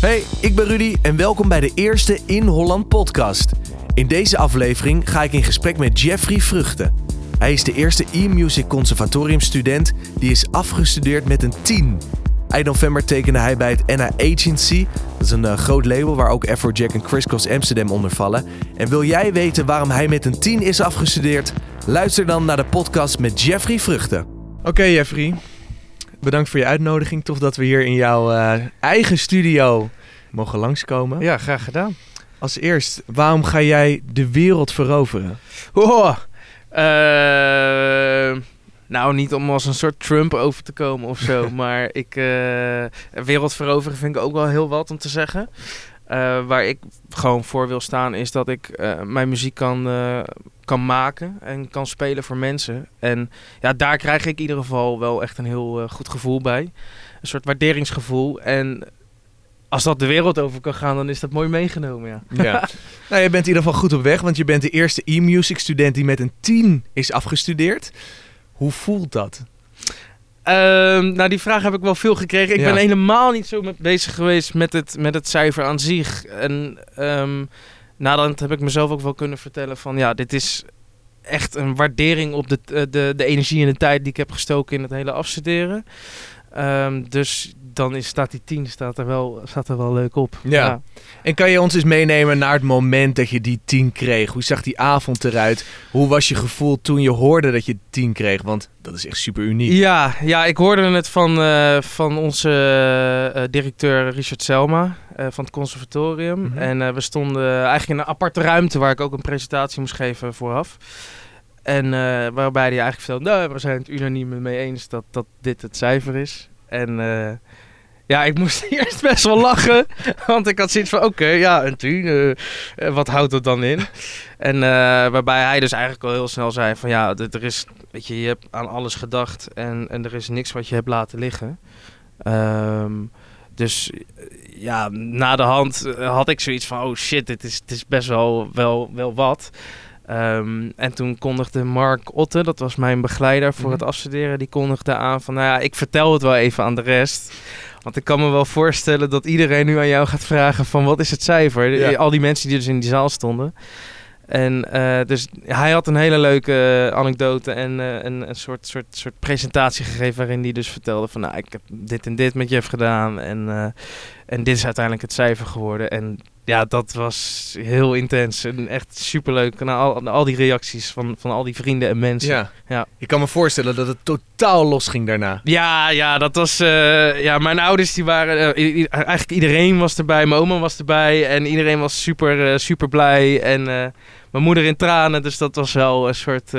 Hey, ik ben Rudy en welkom bij de eerste In Holland podcast. In deze aflevering ga ik in gesprek met Jeffrey Vruchten. Hij is de eerste e-music conservatorium student die is afgestudeerd met een 10. Eind november tekende hij bij het NA Agency. Dat is een uh, groot label waar ook Afrojack en Chris Cross Amsterdam onder vallen. En wil jij weten waarom hij met een 10 is afgestudeerd? Luister dan naar de podcast met Jeffrey Vruchten. Oké Jeffrey, bedankt voor je uitnodiging. Tof dat we hier in jouw uh, eigen studio mogen langskomen. Ja, graag gedaan. Als eerst, waarom ga jij de wereld veroveren? Oh, uh, nou, niet om als een soort Trump over te komen of zo. maar ik, uh, wereld veroveren vind ik ook wel heel wat om te zeggen. Uh, waar ik gewoon voor wil staan is dat ik mijn muziek kan, kan maken en kan spelen voor mensen. En ja, daar krijg ik in ieder geval wel echt een heel goed gevoel bij. Een soort waarderingsgevoel. En als dat de wereld over kan gaan, dan is dat mooi meegenomen, ja. ja. nou, je bent in ieder geval goed op weg, want je bent de eerste e-music student die met een 10 is afgestudeerd. Hoe voelt dat? Um, nou, die vraag heb ik wel veel gekregen. Ik ben helemaal niet zo bezig geweest met het, met het cijfer aan zich. En um, nadat heb ik mezelf ook wel kunnen vertellen van... ja, dit is echt een waardering op de, de, de energie en de tijd die ik heb gestoken in het hele afstuderen. Um, dus dan is, staat die 10 staat er, wel, staat er wel leuk op. Ja. En kan je ons eens meenemen naar het moment dat je die 10 kreeg? Hoe zag die avond eruit? Hoe was je gevoel toen je hoorde dat je 10 kreeg? Want dat is echt super uniek. Ja, ja ik hoorde het van, uh, van onze uh, directeur Richard Selma uh, van het conservatorium. Mm -hmm. En we stonden eigenlijk in een aparte ruimte waar ik ook een presentatie moest geven vooraf. En waarbij hij eigenlijk vertelde, nou, we zijn het unaniem mee eens dat, dat dit het cijfer is. En uh, ja, ik moest eerst best wel lachen. Want ik had zoiets van, oké, ja, en toen, uh, wat houdt het dan in? En waarbij hij dus eigenlijk al heel snel zei van, ja, er is, weet je, je hebt aan alles gedacht en, en er is niks wat je hebt laten liggen. Um, dus ja, na de hand had ik zoiets van, oh shit, dit is, dit is best wel, wel, wel wat. Um, en toen kondigde Mark Otte, dat was mijn begeleider voor mm -hmm. het afstuderen, die kondigde aan van, nou ja, ik vertel het wel even aan de rest. Want ik kan me wel voorstellen dat iedereen nu aan jou gaat vragen van, wat is het cijfer? Ja. Al die mensen die dus in die zaal stonden. En uh, dus hij had een hele leuke uh, anekdote en uh, een, een soort, soort, soort presentatie gegeven waarin hij dus vertelde van nou, ik heb dit en dit met Jeff gedaan en, en dit is uiteindelijk het cijfer geworden. En ja, dat was heel intens en echt superleuk. Na al, al die reacties van, van al die vrienden en mensen. Ja. ja. Ik kan me voorstellen dat het totaal los ging daarna. Ja, ja dat was... Uh, ja, mijn ouders die waren... Uh, eigenlijk iedereen was erbij. Mijn oma was erbij. En iedereen was super, uh, super blij. En mijn moeder in tranen. Dus dat was wel een soort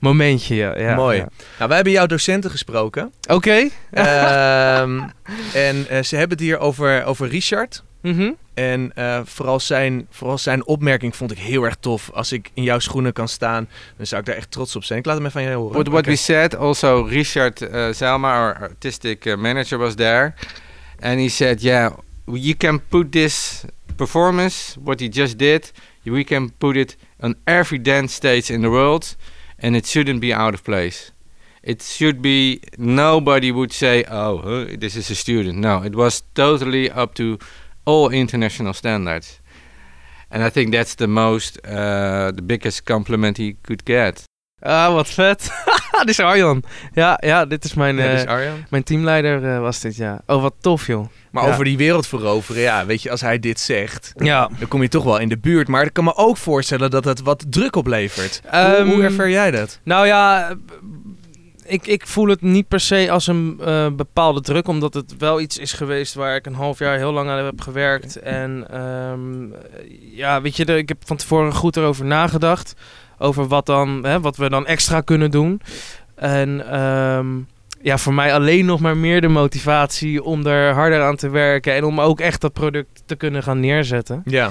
momentje. Ja. ja Mooi. Ja. Nou, wij hebben jouw docenten gesproken. Oké. Okay. Ehm, en ze hebben het hier over, over Richard. Mm -hmm. En uh, vooral, zijn, vooral zijn opmerking vond ik heel erg tof. Als ik in jouw schoenen kan staan, dan zou ik daar echt trots op zijn. Ik laat hem even van je horen. What, what okay. we said, also Richard uh, Zelma, our artistic uh, manager, was there. And he said, yeah, you can put this performance, what he just did, we can put it on every dance stage in the world. And it shouldn't be out of place. It should be, nobody would say, oh, huh, this is a student. No, it was totally up to all international standards. And I think that's the most, uh, the biggest compliment he could get. Ah, wat vet. dit is Arjan. Ja, ja dit is mijn, ja, dit is uh, Arjan. mijn teamleider uh, was dit, ja. Oh, wat tof, joh. Maar ja. over die wereld veroveren, ja, weet je, als hij dit zegt, ja. dan kom je toch wel in de buurt. Maar ik kan me ook voorstellen dat het wat druk oplevert. Um, hoe, hoe ervaar jij dat? Nou ja, ik, ik voel het niet per se als een uh, bepaalde druk, omdat het wel iets is geweest waar ik een half jaar heel lang aan heb gewerkt. En um, ja, weet je, ik heb van tevoren goed erover nagedacht. Over wat, dan, hè, wat we dan extra kunnen doen. En um, ja, voor mij alleen nog maar meer de motivatie om er harder aan te werken. En om ook echt dat product te kunnen gaan neerzetten. Ja.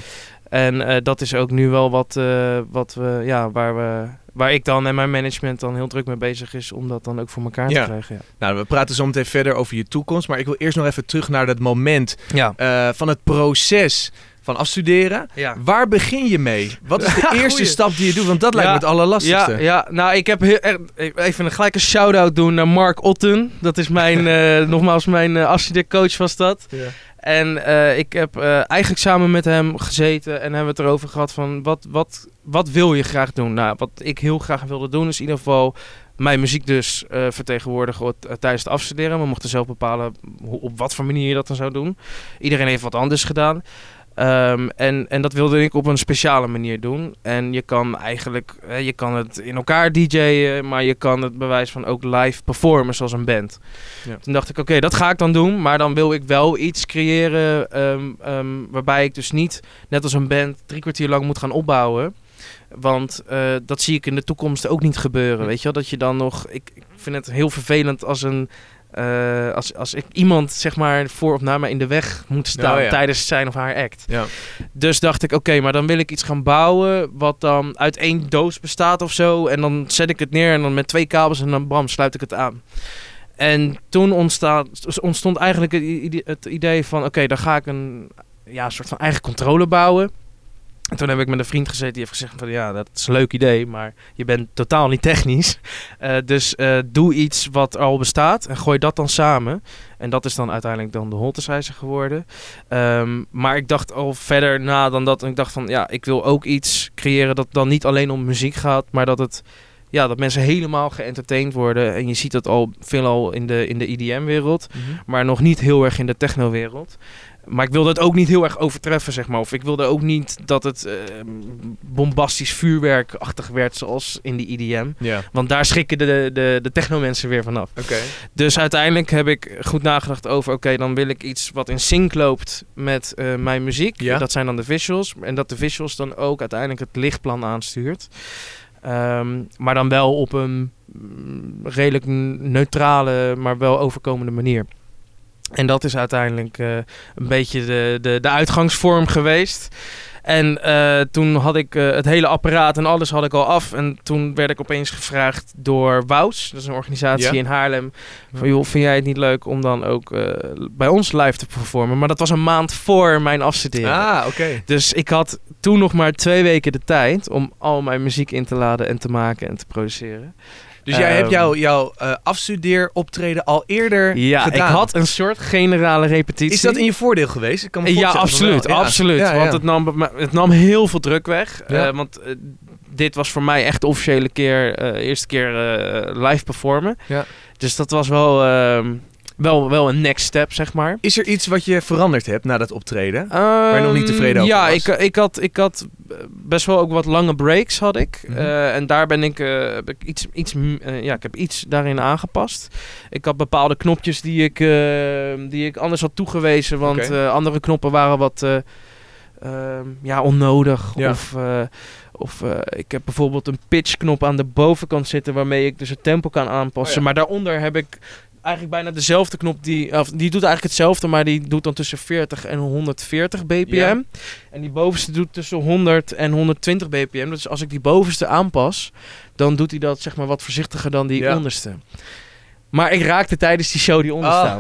En uh, dat is ook nu wel wat, uh, wat we, ja, waar we waar ik dan en mijn management dan heel druk mee bezig is om dat dan ook voor elkaar ja. te krijgen. Ja. Nou, we praten zo meteen verder over je toekomst, maar ik wil eerst nog even terug naar dat moment ja. uh, van het proces van afstuderen. Ja. Waar begin je mee? Wat is de eerste stap die je doet? Want dat lijkt me het allerlastigste. Ja, ja, nou ik heb heel, even een gelijke shout-out doen naar Mark Otten. Dat is mijn, uh, nogmaals mijn uh, afstudeercoach was dat. En eh, ik heb eh, eigenlijk samen met hem gezeten en hebben we het erover gehad van wat, wat, wat wil je graag doen? Nou, wat ik heel graag wilde doen is in ieder geval mijn muziek dus eh, vertegenwoordigen tijdens het afstuderen. We mochten zelf bepalen hoe, op wat voor manier je dat dan zou doen. Iedereen heeft wat anders gedaan. Ehm, en, en dat wilde ik op een speciale manier doen. En je kan eigenlijk, je kan het in elkaar DJ'en, maar je kan het bewijs van ook live performen zoals een band. Ja. Toen dacht ik, oké, dat ga ik dan doen, maar dan wil ik wel iets creëren ehm, ehm, waarbij ik dus niet, net als een band, drie kwartier lang moet gaan opbouwen. Want eh, dat zie ik in de toekomst ook niet gebeuren. Weet je wel, dat je dan nog. Ik, ik vind het heel vervelend als een. Eh, als, als ik iemand zeg maar voor of na mij in de weg moet staan Oh ja. tijdens zijn of haar act. Ja. Dus dacht ik, oké, maar dan wil ik iets gaan bouwen wat dan uit één doos bestaat of zo. En dan zet ik het neer en dan met twee kabels en dan bam, sluit ik het aan. En toen ontstaat, ontstond eigenlijk het idee, het idee van, oké, dan ga ik een ja, soort van eigen controle bouwen. En toen heb ik met een vriend gezeten die heeft gezegd van, ja, dat is een leuk idee, maar je bent totaal niet technisch. Eh, dus eh, doe iets wat al bestaat en gooi dat dan samen. En dat is dan uiteindelijk dan de Holtesizer geworden. Ehm, maar ik dacht al verder na dan dat. En ik dacht van ja, ik wil ook iets creëren dat dan niet alleen om muziek gaat, maar dat het. Ja, dat mensen helemaal geëntertained worden. En je ziet dat al veelal in de, in de EDM-wereld, maar nog niet heel erg in de techno-wereld. Maar ik wilde het ook niet heel erg overtreffen, zeg maar. Of ik wilde ook niet dat het eh, bombastisch vuurwerkachtig werd, zoals in de EDM. Ja, Want daar schrikken de, de, de techno-mensen weer vanaf. oké. Dus uiteindelijk heb ik goed nagedacht over, oké, dan wil ik iets wat in sync loopt met eh, mijn muziek. Ja. Dat zijn dan de visuals. En dat de visuals dan ook uiteindelijk het lichtplan aanstuurt. Ehm, maar dan wel op een mm, redelijk neutrale, maar wel overkomende manier. En dat is uiteindelijk eh, een beetje de, de, de uitgangsvorm geweest. En eh, toen had ik eh, het hele apparaat en alles had ik al af. En toen werd ik opeens gevraagd door Wous, dat is een organisatie in Haarlem. Van joh, vind jij het niet leuk om dan ook bij ons live te performen? Maar dat was een maand voor mijn afstuderen. Ah, oké. Dus ik had toen nog maar twee weken de tijd om al mijn muziek in te laden en te maken en te produceren. Dus jij Ehm, hebt jouw, jouw eh, afstudeeroptreden al eerder Ja, gedaan. ik had een soort generale repetitie. Is dat in je voordeel geweest? Ik kan me Ja, voorstellen van absoluut. wel. Ja. absoluut. Ja, ja. Want het nam, bij mij- het nam heel veel druk weg. Ja. Eh, want eh, dit was voor mij echt de officiële keer, eh, eerste keer eh, live performen. Ja. Dus dat was wel, ehm, wel, wel een next step, zeg maar. Is er iets wat je veranderd hebt na dat optreden? je nog niet Ehm, tevreden over ja, was? ik, ik, had, ik had best wel ook wat lange breaks had ik. Mhm. Eh, en daar ben ik, eh, heb ik iets, iets, eh, ja, ik heb iets daarin aangepast. Ik had bepaalde knopjes die ik, eh, die ik anders had toegewezen. Want andere knoppen waren wat eh, ehm, ja, onnodig. Ja. Of, of ik heb bijvoorbeeld een pitchknop aan de bovenkant zitten waarmee ik dus het tempo kan aanpassen. Oh ja. Maar daaronder heb ik eigenlijk bijna dezelfde knop. Die, of, die doet eigenlijk hetzelfde, maar die doet dan tussen 40 en 140 bpm. Ja. En die bovenste doet tussen 100 en 120 bpm. Dus als ik die bovenste aanpas, dan doet hij dat zeg maar wat voorzichtiger dan die Ja. onderste. Maar ik raakte tijdens die show die onderste Ah.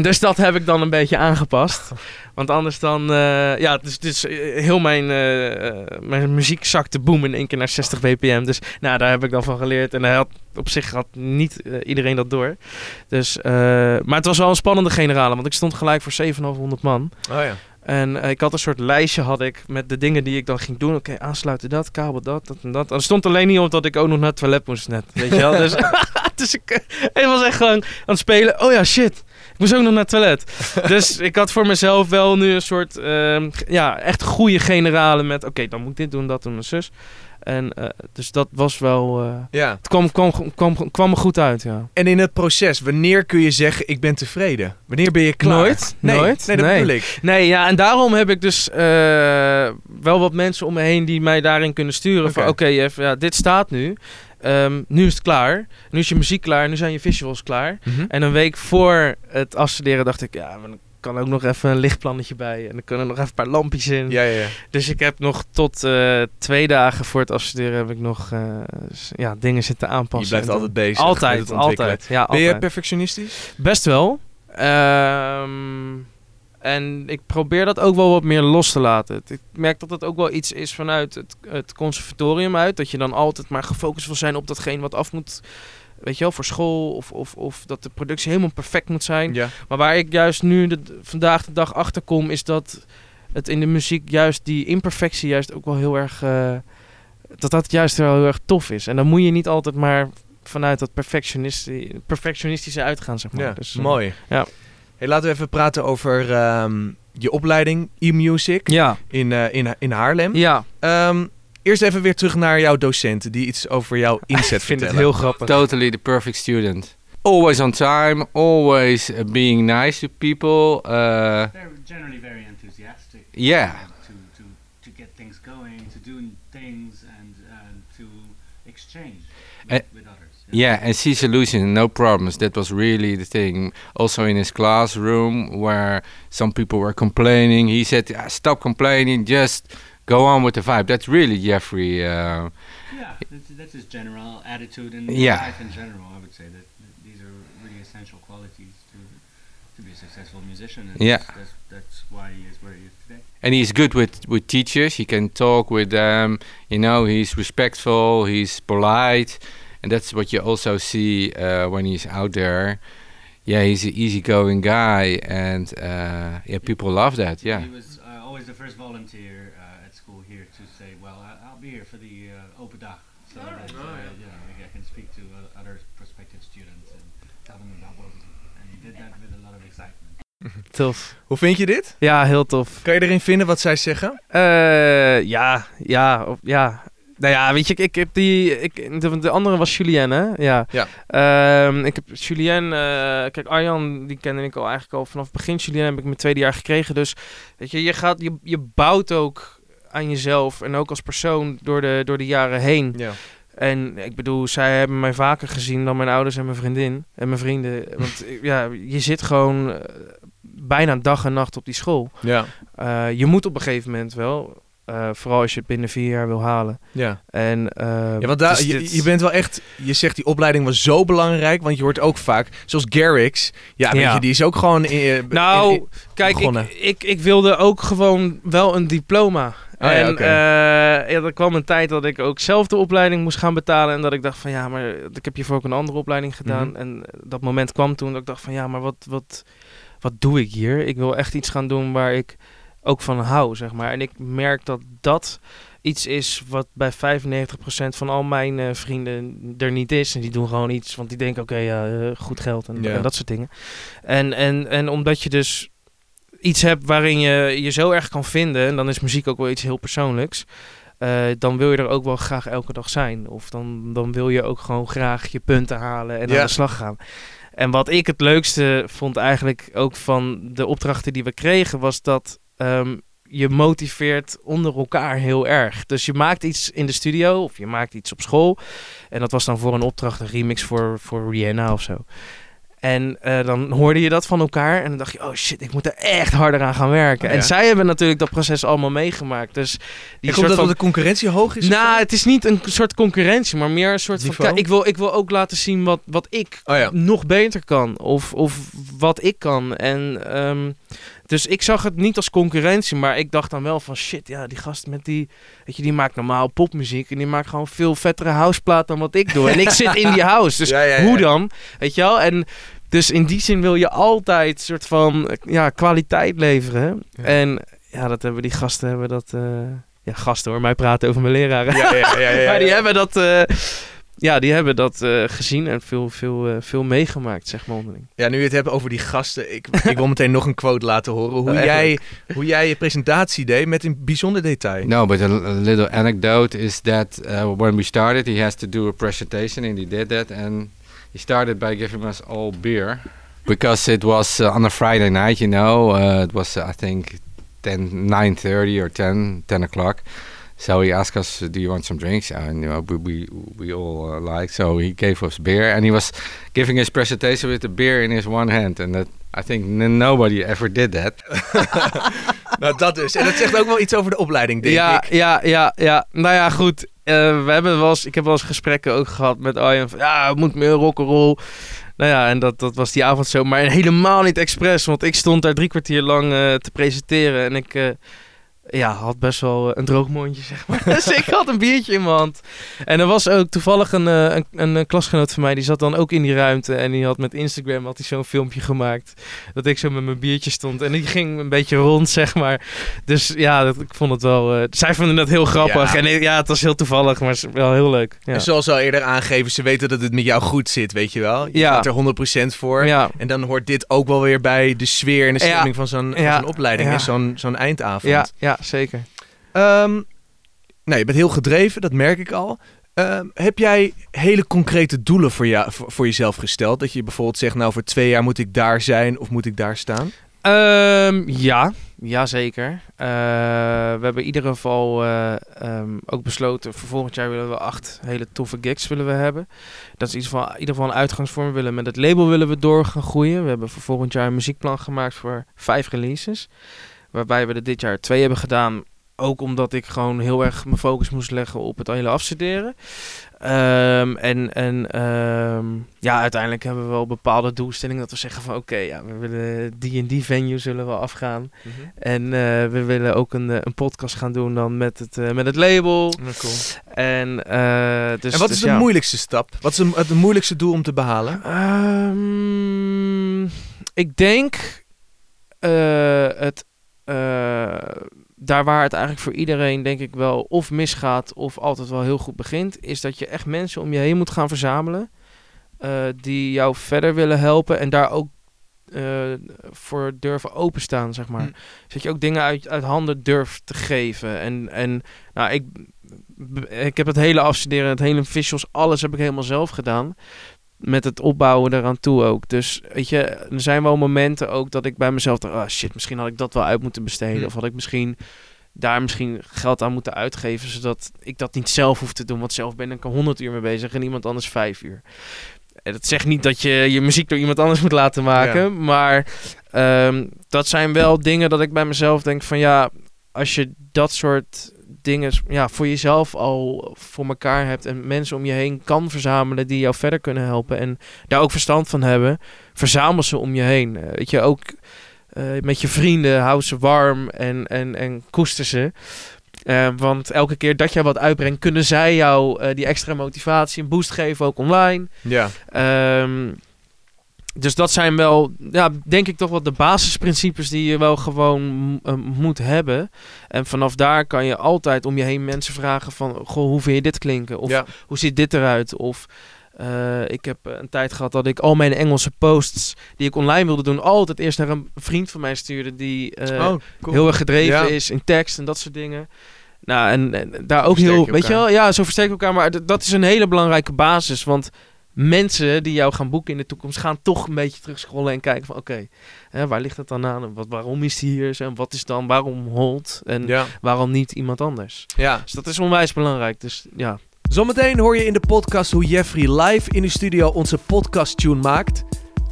Dus dat heb ik dan een beetje aangepast. Want anders dan... eh, ja, dus, dus heel mijn, eh, mijn muziek zakte boem in één keer naar 60 bpm. Dus nou, daar heb ik dan van geleerd. En had, op zich had niet iedereen dat door. Dus, maar het was wel een spannende generale. Want ik stond gelijk voor 700 man. Oh ja. En ik had een soort lijstje had ik met de dingen die ik dan ging doen. Oké, aansluiten dat, kabel dat, dat en dat. Er stond alleen niet op dat ik ook nog naar het toilet moest net. Weet je wel? dus, dus ik, ik was echt gewoon aan het spelen. Oh ja, shit. Ik moest ook nog naar het toilet. dus ik had voor mezelf wel nu een soort, g- ja, echt goede generale met... Oké, dan moet ik dit doen, dat doen, en zus. En eh, dus dat was wel... eh, ja. het kwam, kwam, kwam, kwam er goed uit, ja. En in het proces, wanneer kun je zeggen ik ben tevreden? Wanneer ben je klaar? Nooit. Nee, Nooit. Nee, dat Nee. bedoel ik. Nee, ja, en daarom heb ik dus eh, wel wat mensen om me heen die mij daarin kunnen sturen. Van Oké. ja, dit staat nu. Ehm, nu is het klaar. Nu is je muziek klaar. Nu zijn je visuals klaar. En een week voor het afstuderen dacht ik, ja, maar dan kan ook nog even een lichtplannetje bij. En dan kunnen er nog even een paar lampjes in. Ja, ja, ja. Dus ik heb nog tot eh, twee dagen voor het afstuderen heb ik nog eh, ja, dingen zitten aanpassen. Je blijft altijd bezig. Altijd, altijd. Ja, Ben je perfectionistisch? Best wel. Ehm, en ik probeer dat ook wel wat meer los te laten. Ik merk dat het ook wel iets is vanuit het, het conservatorium uit. Dat je dan altijd maar gefocust wil zijn op datgene wat af moet weet je wel, voor school of, of, of dat de productie helemaal perfect moet zijn. Ja. Maar waar ik juist nu de, vandaag de dag achter kom, is dat het in de muziek juist die imperfectie juist ook wel heel erg, eh, dat dat juist wel heel erg tof is. En dan moet je niet altijd maar vanuit dat perfectionisti- perfectionistische uitgaan, zeg maar. Ja, Dus, eh, mooi. ja. Hey, laten we even praten over ehm, je opleiding e-music Ja, in, eh, in, in Haarlem. ja. Ehm, eerst even weer terug naar jouw docenten die iets over jouw inzet ik vind het heel grappig. Totally the perfect student. Always on time, always uh, being nice to people. Uh, They're generally very enthusiastic. Yeah. to, to, to get things going, to do things, and um, to exchange with, Eh. Yeah, and see solution, no problems. That was really the thing. Also in his classroom, where some people were complaining, he said, "Ah, "Stop complaining, just go on with the vibe." That's really Jeffrey. Uh, Yeah, that's, that's his general attitude in Yeah. life in general. I would say that these are really essential qualities to to be a successful musician. And Yeah. that's, that's, that's why he is where he is today. and he's good with with teachers. He can talk with them. You know, he's respectful. He's polite, and that's what you also see uh, when he's out there. Yeah, he's an easygoing guy, and uh, yeah, people love that. Yeah, He was uh, always the first volunteer uh, at school here to say, well, I, I'll be here for the uh, open dag. So that, uh, you know, I can speak to uh, other prospective students and tell them about what we do. And he did that with a lot of excitement. Tof. Hoe vind je dit? Ja, heel tof. Kan je erin vinden wat zij zeggen? Eh, ja, ja, of- ja. Nou ja, weet je, ik, ik heb die. Ik, de, de andere was Julien, hè? Ja. Ja. Ehm, ik heb Julien. eh, kijk, Arjan, die kende ik al eigenlijk al vanaf het begin. Julien heb ik mijn tweede jaar gekregen. Dus weet je, je, gaat, je, je bouwt ook aan jezelf en ook als persoon door de, door de jaren heen. Ja. En ik bedoel, zij hebben mij vaker gezien dan mijn ouders en mijn vriendin en mijn vrienden. Want eh, ja, je zit gewoon eh, bijna dag en nacht op die school. Ja. Je moet op een gegeven moment wel. Eh, vooral als je het binnen vier jaar wil halen. Ja. En, eh, Ja, want daar, dus je, dit- je bent wel echt, je zegt die opleiding was zo belangrijk, want je hoort ook vaak, zoals Garrix, ja, weet je, die is ook gewoon in, Nou, in- kijk, ik, ik, ik wilde ook gewoon wel een diploma. Oh ja, en eh, ja, er kwam een tijd dat ik ook zelf de opleiding moest gaan betalen. En dat ik dacht van ja, maar ik heb hiervoor ook een andere opleiding gedaan. Mhm. En dat moment kwam toen dat ik dacht van ja, maar wat, wat, wat doe ik hier? Ik wil echt iets gaan doen waar ik ook van hou, zeg maar. En ik merk dat dat iets is wat bij 95% van al mijn eh, vrienden er niet is. En die doen gewoon iets, want die denken oké, eh, goed geld en, dat soort dingen. En, en, en omdat je dus iets hebt waarin je je zo erg kan vinden, en dan is muziek ook wel iets heel persoonlijks. eh, dan wil je er ook wel graag elke dag zijn. Of dan, dan wil je ook gewoon graag je punten halen en aan de slag gaan. En wat ik het leukste vond eigenlijk ook van de opdrachten die we kregen, was dat ehm, je motiveert onder elkaar heel erg. Dus je maakt iets in de studio of je maakt iets op school. En dat was dan voor een opdracht, een remix voor, voor Rihanna of zo. En eh, dan hoorde je dat van elkaar en dan dacht je, oh shit, ik moet er echt harder aan gaan werken. Oh, ja. En zij hebben natuurlijk dat proces allemaal meegemaakt. Dus die soort dat van... de concurrentie hoog is? Nou, het is niet een soort concurrentie, maar meer een soort van... Kijk, ik, wil, ik wil ook laten zien wat, wat ik Oh ja. nog beter kan. Of, of wat ik kan. En ehm, dus ik zag het niet als concurrentie, maar ik dacht dan wel van shit, ja, die gast met die, weet je, die maakt normaal popmuziek en die maakt gewoon veel vettere houseplaat dan wat ik doe. En ik zit in die house, dus Ja, ja, ja. hoe dan? Weet je wel? En dus in die zin wil je altijd soort van ja, kwaliteit leveren. Ja. En ja, dat hebben die gasten hebben dat. eh, ja, gasten hoor, mij praten over mijn leraren. Ja, ja, ja, ja, ja. maar die hebben dat. eh, ja, die hebben dat eh, gezien en veel, veel, eh, veel meegemaakt, zeg maar onderling. Ja, nu je het hebt over die gasten, ik, ik wil meteen nog een quote laten horen. Hoe, Oh, jij, hoe jij je presentatie deed met een bijzonder detail. No, but a, a little anecdote is that uh, when we started, he has to do a presentation, and he did that. And he started by giving us all beer because it was uh, on a Friday night. You know, uh, it was uh, I think 10, 9:30 or 10, 10 o'clock. So he asked us, "Do you want some drinks?" And you know, we we, we all uh, liked. So he gave us beer, and he was giving his presentation with the beer in his one hand, and that I think nobody ever did that. Nou, dat dus. En dat zegt ook wel iets over de opleiding, denk ja, ik. ja, ja, ja. Nou ja, goed. Eh, we hebben wel eens, ik heb wel eens gesprekken ook gehad met Arjen. Van, ja, het moet meer rock'n'roll. Nou ja, en dat, dat was die avond zo. Maar helemaal niet expres. Want ik stond daar drie kwartier lang eh, te presenteren. En ik, eh, ja, had best wel eh, een droog mondje, zeg maar. dus ik had een biertje in mijn hand. En er was ook toevallig een, eh, een, een, een klasgenoot van mij, die zat dan ook in die ruimte. En die had met Instagram had hij zo'n filmpje gemaakt. Dat ik zo met mijn biertje stond. En die ging een beetje rond, zeg maar. Dus ja, dat, ik vond het wel... eh, zij vonden dat heel grappig. Ja. En eh, ja, het was heel toevallig, maar wel heel leuk. Ja. En zoals al eerder aangegeven, ze weten dat het met jou goed zit, weet je wel. Je Ja. gaat er 100% voor. ja. En dan hoort dit ook wel weer bij de sfeer en de stemming van zo'n zo'n opleiding Ja. en zo'n zo'n eindavond. Ja, ja, zeker. Ehm, nou, je bent heel gedreven, dat merk ik al. Ehm, heb jij hele concrete doelen voor, jou, voor, voor jezelf gesteld? Dat je bijvoorbeeld zegt, nou voor twee jaar moet ik daar zijn of moet ik daar staan? Ehm, ja, ja zeker. Eh, we hebben in ieder geval eh, ehm, ook besloten, voor volgend jaar willen we acht hele toffe gigs willen we hebben. Dat is in ieder geval, in ieder geval een uitgangsvorm. We willen met het label willen we door gaan groeien. We hebben voor volgend jaar een muziekplan gemaakt voor vijf releases. Waarbij we er dit jaar twee hebben gedaan. Ook omdat ik gewoon heel erg mijn focus moest leggen op het hele afstuderen. Ehm, en en ehm, ja, uiteindelijk hebben we wel bepaalde doelstellingen. Dat we zeggen van oké, ja, we willen die en die venue zullen we afgaan. En eh, we willen ook een, eh, een podcast gaan doen dan met het, eh, met het label. En, dus, en wat dus is de ja. moeilijkste stap? Wat is het moeilijkste doel om te behalen? Ehm, ik denk het, eh, daar waar het eigenlijk voor iedereen denk ik wel of misgaat of altijd wel heel goed begint, is dat je echt mensen om je heen moet gaan verzamelen eh, die jou verder willen helpen en daar ook eh, voor durven openstaan, zeg maar. Hm. Dus dat je ook dingen uit, uit handen durft te geven. En, en nou, ik, ik heb het hele afstuderen, het hele visuals, alles heb ik helemaal zelf gedaan met het opbouwen eraan toe ook. Dus weet je, er zijn wel momenten ook dat ik bij mezelf dacht, ah shit, misschien had ik dat wel uit moeten besteden. Hm. Of had ik misschien daar misschien geld aan moeten uitgeven, zodat ik dat niet zelf hoef te doen. Want zelf ben ik er 100 uur mee bezig en iemand anders 5 uur. En dat zegt niet dat je je muziek door iemand anders moet laten maken, Ja. maar ehm, dat zijn wel dingen dat ik bij mezelf denk van ja, als je dat soort dingen ja, voor jezelf al voor elkaar hebt en mensen om je heen kan verzamelen die jou verder kunnen helpen en daar ook verstand van hebben, verzamel ze om je heen. Eh, weet je, ook eh, met je vrienden, hou ze warm en, en, en koester ze. Eh, want elke keer dat jij wat uitbrengt, kunnen zij jou die extra motivatie en boost geven, ook online. Ja. Ehm, dus dat zijn wel, ja, denk ik toch wel de basisprincipes die je wel gewoon eh, moet hebben. En vanaf daar kan je altijd om je heen mensen vragen van, goh, hoe vind je dit klinken? Of ja. hoe ziet dit eruit? Of eh, ik heb een tijd gehad dat ik al mijn Engelse posts die ik online wilde doen, altijd eerst naar een vriend van mij stuurde die eh, oh, cool. heel erg gedreven Ja. is in tekst en dat soort dingen. Nou, en, en daar ook heel, weet je wel, ja, zo versterken we elkaar. Maar dat is een hele belangrijke basis, want mensen die jou gaan boeken in de toekomst gaan toch een beetje terugscrollen en kijken van, oké, waar ligt het dan aan? Wat, waarom is die hier? En wat is dan, waarom Holt? En Ja. waarom niet iemand anders? ja. Dus dat is onwijs belangrijk. Dus ja, Zometeen hoor je in de podcast hoe Jeffrey live in de studio onze podcast tune maakt.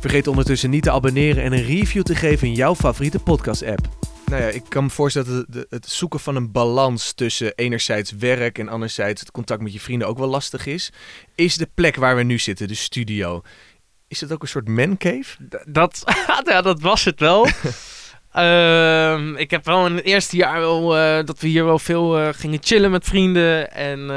Vergeet ondertussen niet te abonneren en een review te geven in jouw favoriete podcast app. Nou ja, ik kan me voorstellen dat het, het zoeken van een balans tussen enerzijds werk en anderzijds het contact met je vrienden ook wel lastig is. Is de plek waar we nu zitten, de studio, is het ook een soort mancave? D- dat, ja, dat was het wel. Ehm, ik heb wel in het eerste jaar wel eh, dat we hier wel veel eh, gingen chillen met vrienden. En,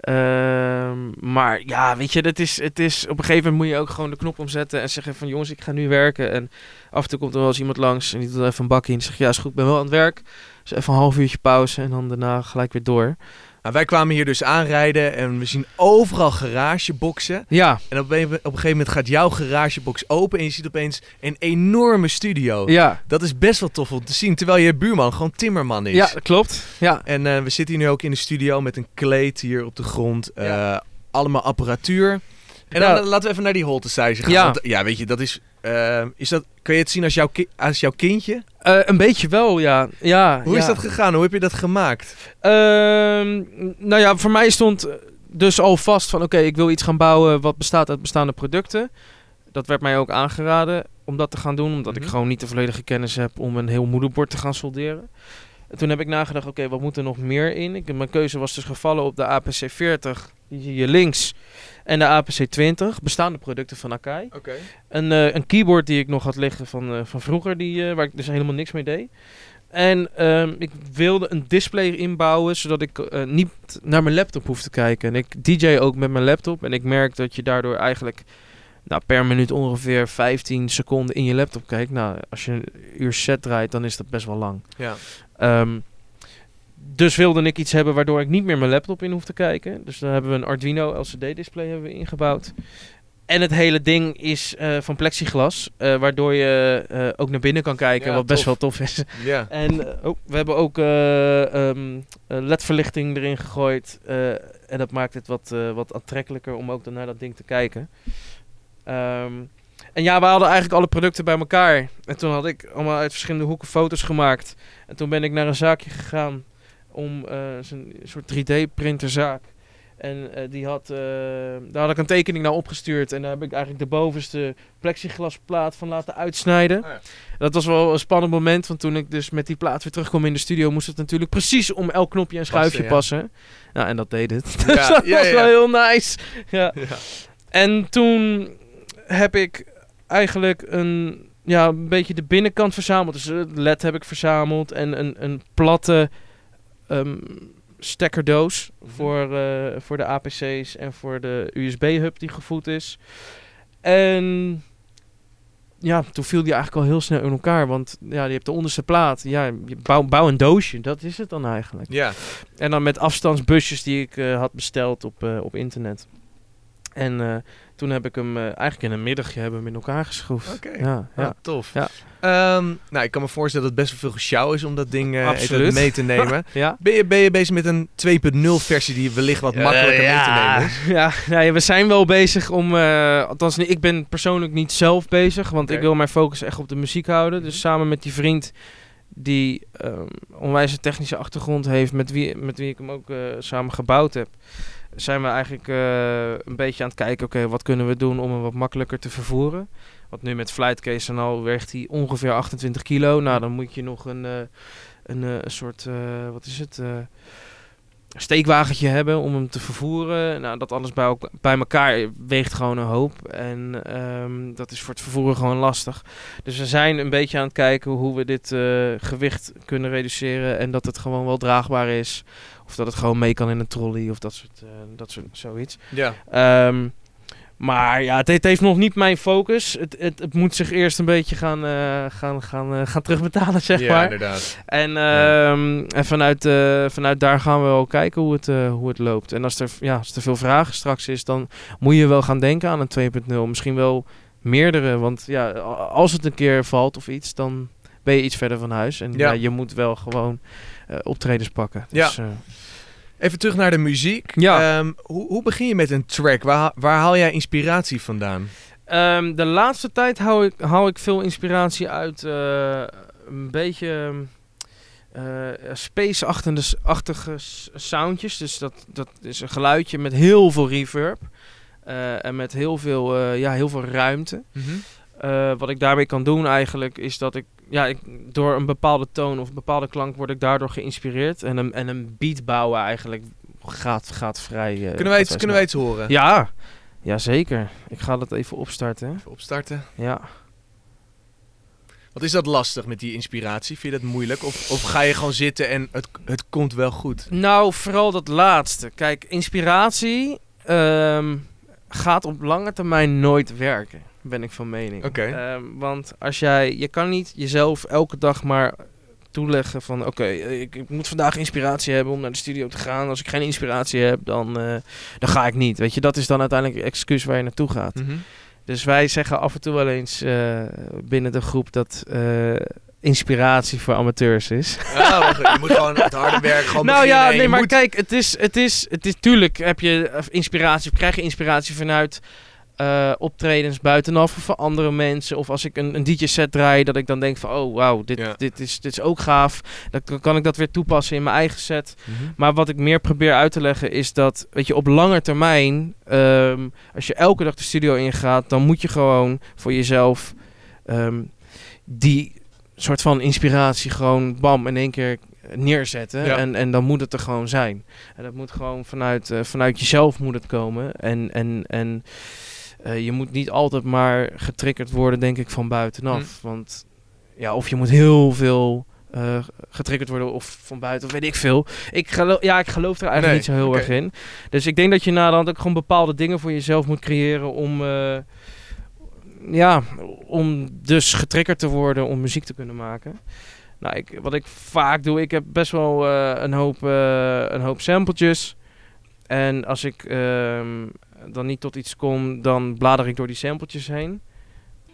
ehm, maar ja, weet je, het is, het is, op een gegeven moment moet je ook gewoon de knop omzetten en zeggen van jongens, ik ga nu werken. En af en toe komt er wel eens iemand langs en die doet even een bakje in en zegt ja, is goed, ik ben wel aan het werk. Dus even een half uurtje pauze en dan daarna gelijk weer door. Nou, wij kwamen hier dus aanrijden en we zien overal garageboxen. Ja, En op een, op een gegeven moment gaat jouw garagebox open en je ziet opeens een enorme studio. ja, Dat is best wel tof om te zien, terwijl je buurman gewoon timmerman is. ja, dat klopt. Ja, En eh, we zitten hier nu ook in de studio met een kleed hier op de grond. eh, Ja. Allemaal apparatuur. En dan eh, laten we even naar die holtestage gaan. Ja. Want, ja, weet je, dat is... eh, is dat, kun je het zien als jouw, ki- als jouw kindje? Eh, een beetje wel, ja. ja Hoe is dat gegaan? Hoe heb je dat gemaakt? Ehm, nou ja, voor mij stond dus al vast van oké, ik wil iets gaan bouwen wat bestaat uit bestaande producten. Dat werd mij ook aangeraden om dat te gaan doen, omdat Mhm. ik gewoon niet de volledige kennis heb om een heel moederbord te gaan solderen. En toen heb ik nagedacht, oké, wat moet er nog meer in? Ik, mijn keuze was dus gevallen op de APC 40, die zie je links, en de APC 20, bestaande producten van Akai. Oké. Een, eh, een keyboard die ik nog had liggen van, eh, van vroeger, die, eh, waar ik dus helemaal niks mee deed. En ehm, ik wilde een display inbouwen, zodat ik niet naar mijn laptop hoef te kijken. En ik DJ ook met mijn laptop. En ik merk dat je daardoor eigenlijk nou, per minuut ongeveer 15 seconden in je laptop kijkt. Nou, als je een uur set draait, dan is dat best wel lang. Ja. Ehm, dus wilde ik iets hebben waardoor ik niet meer mijn laptop in hoef te kijken. Dus dan hebben we een Arduino LCD-display hebben we ingebouwd. En het hele ding is eh, van plexiglas, eh, waardoor je eh, ook naar binnen kan kijken, Ja, wat best wel tof is. Ja. En oh, we hebben ook eh, ehm, eh, LED-verlichting erin gegooid. en dat maakt het wat, wat aantrekkelijker om ook dan naar dat ding te kijken. Ehm, en ja, we hadden eigenlijk alle producten bij elkaar. En toen had ik allemaal uit verschillende hoeken foto's gemaakt. En toen ben ik naar een zaakje gegaan om eh, zo'n soort 3D-printerzaak. En eh, die had, eh, daar had ik een tekening naar opgestuurd. En daar heb ik eigenlijk de bovenste plexiglasplaat van laten uitsnijden. Oh ja. Dat was wel een spannend moment. Want toen ik dus met die plaat weer terugkwam in de studio... moest het natuurlijk precies om elk knopje en schuifje Passen, ja. passen. Nou, en dat deed het. Ja, dus dat was wel heel nice. Ja. Ja. En toen heb ik eigenlijk een, ja, een beetje de binnenkant verzameld. Dus het LED heb ik verzameld en een, een platte ehm, stekkerdoos voor, eh, voor de APC's en voor de USB-hub die gevoed is. En ja, toen viel die eigenlijk al heel snel in elkaar. Want ja, je hebt de onderste plaat. Ja, je bouw, bouw een doosje. Dat is het dan eigenlijk. Ja. En dan met afstandsbusjes die ik eh, had besteld op, eh, op internet. En eh, toen heb ik hem eh, eigenlijk in een middagje hebben hem in elkaar geschroefd. Oké. Ja, ja. Ja, tof. Ja. Ehm, nou, ik kan me voorstellen dat het best wel veel gesjouw is om dat ding eh, even mee te nemen. ja. ben, je, ben je bezig met een 2.0 versie die wellicht wat makkelijker mee te nemen is? Ja, nou ja, we zijn wel bezig om. eh, althans, nee, ik ben persoonlijk niet zelf bezig, want ik wil mijn focus echt op de muziek houden. Dus samen met die vriend die ehm onwijs een technische achtergrond heeft, met wie, met wie ik hem ook eh, samen gebouwd heb, zijn we eigenlijk eh, een beetje aan het kijken, oké, wat kunnen we doen om hem wat makkelijker te vervoeren. Want nu met Flightcase en al weegt hij ongeveer 28 kilo. Nou, dan moet je nog een, eh, een, eh, een soort, wat is het, steekwagentje hebben om hem te vervoeren. Nou, dat alles bij, bij elkaar weegt gewoon een hoop. En ehm, dat is voor het vervoeren gewoon lastig. Dus we zijn een beetje aan het kijken hoe we dit gewicht kunnen reduceren. En dat het gewoon wel draagbaar is. Of dat het gewoon mee kan in een trolley of dat soort, eh, dat soort zoiets. Ja. Ehm, maar ja, het, het heeft nog niet mijn focus. Het, het, het moet zich eerst een beetje gaan, eh, gaan, gaan, eh, gaan terugbetalen, zeg ja, maar. inderdaad. En, Ja. ehm, en vanuit, vanuit daar gaan we wel kijken hoe het, hoe het loopt. En als er, ja, als er veel vragen straks is, dan moet je wel gaan denken aan een 2.0. Misschien wel meerdere, want ja, als het een keer valt of iets, dan ben je iets verder van huis. En Ja. ja. je moet wel gewoon eh, optredens pakken. Ja. Dus, eh, Even terug naar de muziek. Ja. Ehm, hoe, hoe begin je met een track? Waar, waar haal jij inspiratie vandaan? Ehm, de laatste tijd hou ik, hou ik veel inspiratie uit eh, een beetje eh space-achtige soundjes. Dus dat, dat is een geluidje met heel veel reverb. eh, en met heel veel, eh, ja, heel veel ruimte. Eh, wat ik daarmee kan doen eigenlijk is dat ik, ja, ik, door een bepaalde toon of een bepaalde klank word ik daardoor geïnspireerd. En een, en een beat bouwen eigenlijk gaat, gaat vrij... eh, Kunnen wij iets, kunnen wij iets horen? Ja, ja, zeker. Ik ga dat even opstarten. Even opstarten. Ja. Wat is dat lastig met die inspiratie? Vind je dat moeilijk? Of, of ga je gewoon zitten en het, het komt wel goed? Nou, vooral dat laatste. Kijk, inspiratie ehm, gaat op lange termijn nooit werken, ben ik van mening. Ehm, want als jij, je kan niet jezelf elke dag maar toeleggen van, oké, eh, ik, ik moet vandaag inspiratie hebben om naar de studio te gaan. Als ik geen inspiratie heb, dan, eh, dan ga ik niet. Weet je, dat is dan uiteindelijk het excuus waar je naartoe gaat. Mhm. Dus wij zeggen af en toe wel eens eh, binnen de groep dat inspiratie voor amateurs is. Ja, je moet gewoon het harde werk gewoon nou beginnen ja, nee, maar moet- kijk, het is, het is, het is, tuurlijk heb je inspiratie, krijg je inspiratie vanuit eh, optredens buitenaf van andere mensen. Of als ik een, een DJ-set draai, dat ik dan denk van, oh wauw, dit, Ja. dit, is, dit is ook gaaf. Dan kan- kan ik dat weer toepassen in mijn eigen set. Mhm. Maar wat ik meer probeer uit te leggen is dat, weet je, op lange termijn, ehm, als je elke dag de studio ingaat, dan moet je gewoon voor jezelf ehm, die soort van inspiratie gewoon bam in één keer neerzetten. Ja. En, en dan moet het er gewoon zijn. En dat moet gewoon vanuit, eh, vanuit jezelf moet het komen. En, en, en eh, je moet niet altijd maar getriggerd worden, denk ik, van buitenaf. Want ja, of je moet heel veel eh, getriggerd worden of van buiten, of weet ik veel. Ik geloof, ja, ik geloof er eigenlijk Nee, niet zo heel erg in. Dus ik denk dat je naderhand ook gewoon bepaalde dingen voor jezelf moet creëren om, eh, ja, om dus getriggerd te worden om muziek te kunnen maken. Nou, ik, wat ik vaak doe, ik heb best wel een, hoop, eh, een hoop sampletjes. En als ik ehm, dan niet tot iets kom, dan blader ik door die sampletjes heen.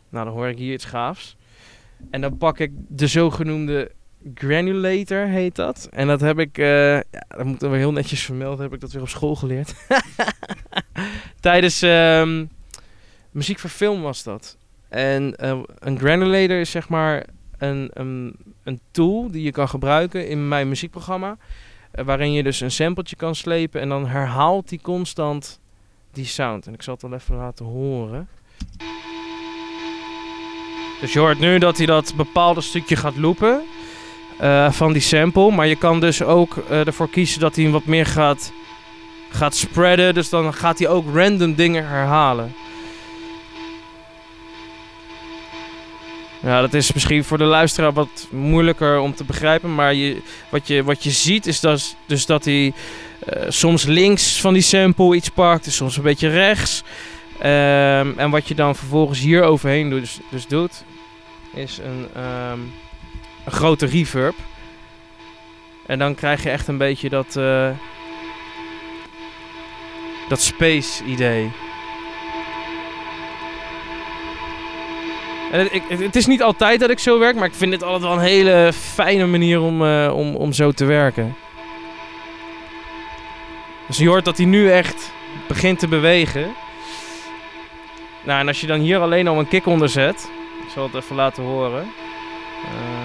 Nou, dan hoor ik hier iets gaafs. En dan pak ik de zogenoemde granulator, heet dat. En dat heb ik, eh ja, dat moet ik weer heel netjes vermelden, heb ik dat weer op school geleerd. Tijdens ehm, muziek voor film was dat. En eh, een granulator is zeg maar een, een, een tool die je kan gebruiken in mijn muziekprogramma. eh, waarin je dus een sampletje kan slepen en dan herhaalt die constant die sound. En ik zal het wel even laten horen. Dus je hoort nu dat hij dat bepaalde stukje gaat loopen eh, van die sample. Maar je kan dus ook eh, ervoor kiezen dat hij wat meer gaat, gaat spreaden. Dus dan gaat hij ook random dingen herhalen. Ja, dat is misschien voor de luisteraar wat moeilijker om te begrijpen. Maar je, wat, je, wat je ziet is dat, dus dat hij eh, soms links van die sample iets pakt. En soms een beetje rechts. Ehm, en wat je dan vervolgens hier overheen doet, dus, dus doet, is een, ehm, een grote reverb. En dan krijg je echt een beetje dat, eh, dat space idee. En het, ik, het is niet altijd dat ik zo werk, maar ik vind dit altijd wel een hele fijne manier om, eh, om, om zo te werken. Dus je hoort dat hij nu echt begint te bewegen. Nou, en als je dan hier alleen al een kick onder zet. Ik zal het even laten horen. Eh.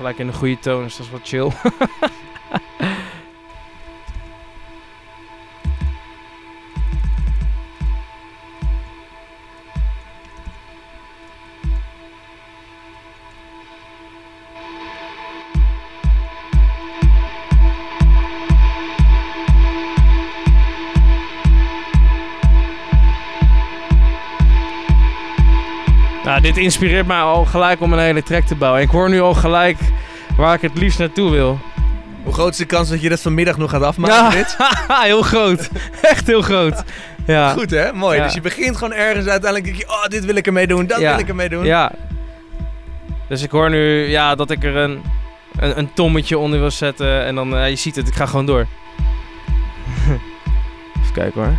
gelijk in de goede toon, dus dat is wat chill. inspireert mij al gelijk om een hele track te bouwen. Ik hoor nu al gelijk waar ik het liefst naartoe wil. Hoe groot is de kans dat je dat vanmiddag nog gaat afmaken, dit? heel groot. Echt heel groot. Ja. Goed hè, mooi. Ja. Dus je begint gewoon ergens, uiteindelijk denk je, oh, dit wil ik ermee doen, dat Ja. wil ik ermee doen. Ja. Dus ik hoor nu ja, dat ik er een, een, een tommetje onder wil zetten. En dan, eh, je ziet het, ik ga gewoon door. Even kijken hoor.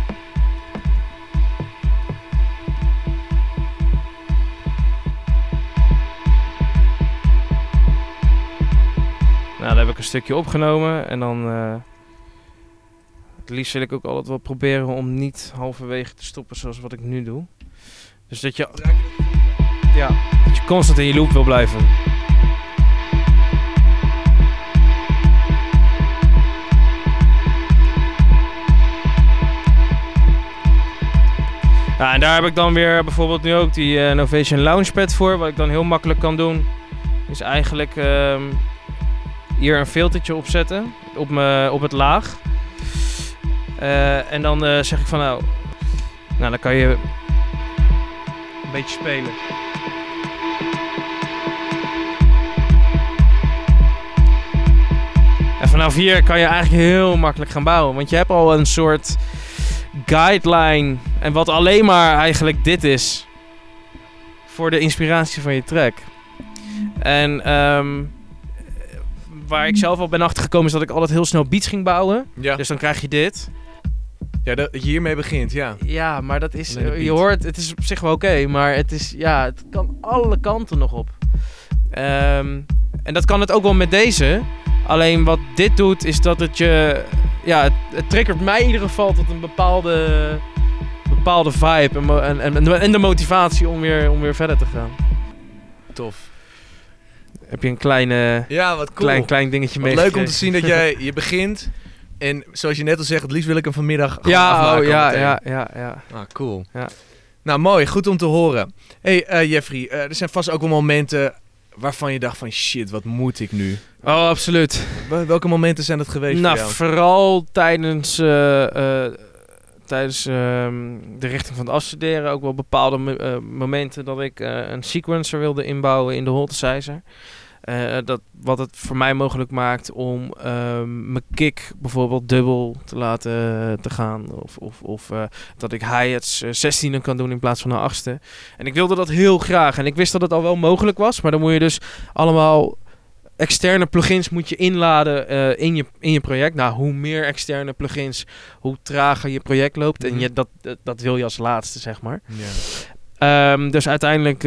Een stukje opgenomen. En dan... eh, het liefst wil ik ook altijd wel proberen om niet halverwege te stoppen zoals wat ik nu doe. Dus dat je... Ja, dat je constant in je loop wil blijven. Ja, en daar heb ik dan weer bijvoorbeeld nu ook die eh, Novation Launchpad voor. Wat ik dan heel makkelijk kan doen, is eigenlijk ehm, hier een filtertje opzetten op, me, op het laag. Eh, en dan eh, zeg ik van nou, nou dan kan je een beetje spelen. En vanaf hier kan je eigenlijk heel makkelijk gaan bouwen. Want je hebt al een soort guideline. En wat alleen maar eigenlijk dit is. Voor de inspiratie van je track. En ehm, waar ik zelf al ben achtergekomen is dat ik altijd heel snel beats ging bouwen. Ja, Dus dan krijg je dit. ja dat je hiermee begint, ja. Ja, maar dat is. De Je hoort, het is op zich wel oké, maar het is. Ja, het kan alle kanten nog op. Ehm, en dat kan het ook wel met deze. Alleen wat dit doet, is dat het je. Ja, het, het triggert mij in ieder geval tot een bepaalde. bepaalde vibe. En, en, en, en de motivatie om weer, om weer verder te gaan. Tof. Heb je een kleine, Ja, wat cool. klein, klein dingetje mee leuk om te zien dat jij, je begint. En zoals je net al zegt, het liefst wil ik hem vanmiddag Ja, oh, ja, ja, ja, ja. Ah, cool. Ja. Nou, mooi. Goed om te horen. hey, eh, Jeffrey, eh, er zijn vast ook wel momenten waarvan je dacht van shit, wat moet ik nu? Oh, absoluut. Wel- Welke momenten zijn dat geweest Nou, voor jou? vooral tijdens, eh, tijdens ehm, de richting van het afstuderen ook wel bepaalde mo- momenten dat ik een sequencer wilde inbouwen in de Holtesizer. Eh, dat, wat het voor mij mogelijk maakt om ehm, mijn kick bijvoorbeeld dubbel te laten eh, te gaan. Of, of, of eh, dat ik hi-hats eh, 16e kan doen in plaats van een achtste. En ik wilde dat heel graag. En ik wist dat het al wel mogelijk was. Maar dan moet je dus allemaal externe plugins moet je inladen in, je, in je project. Nou, hoe meer externe plugins, hoe trager je project loopt. En Mhm. je, dat, dat, dat wil je als laatste, zeg maar. Ehm, dus uiteindelijk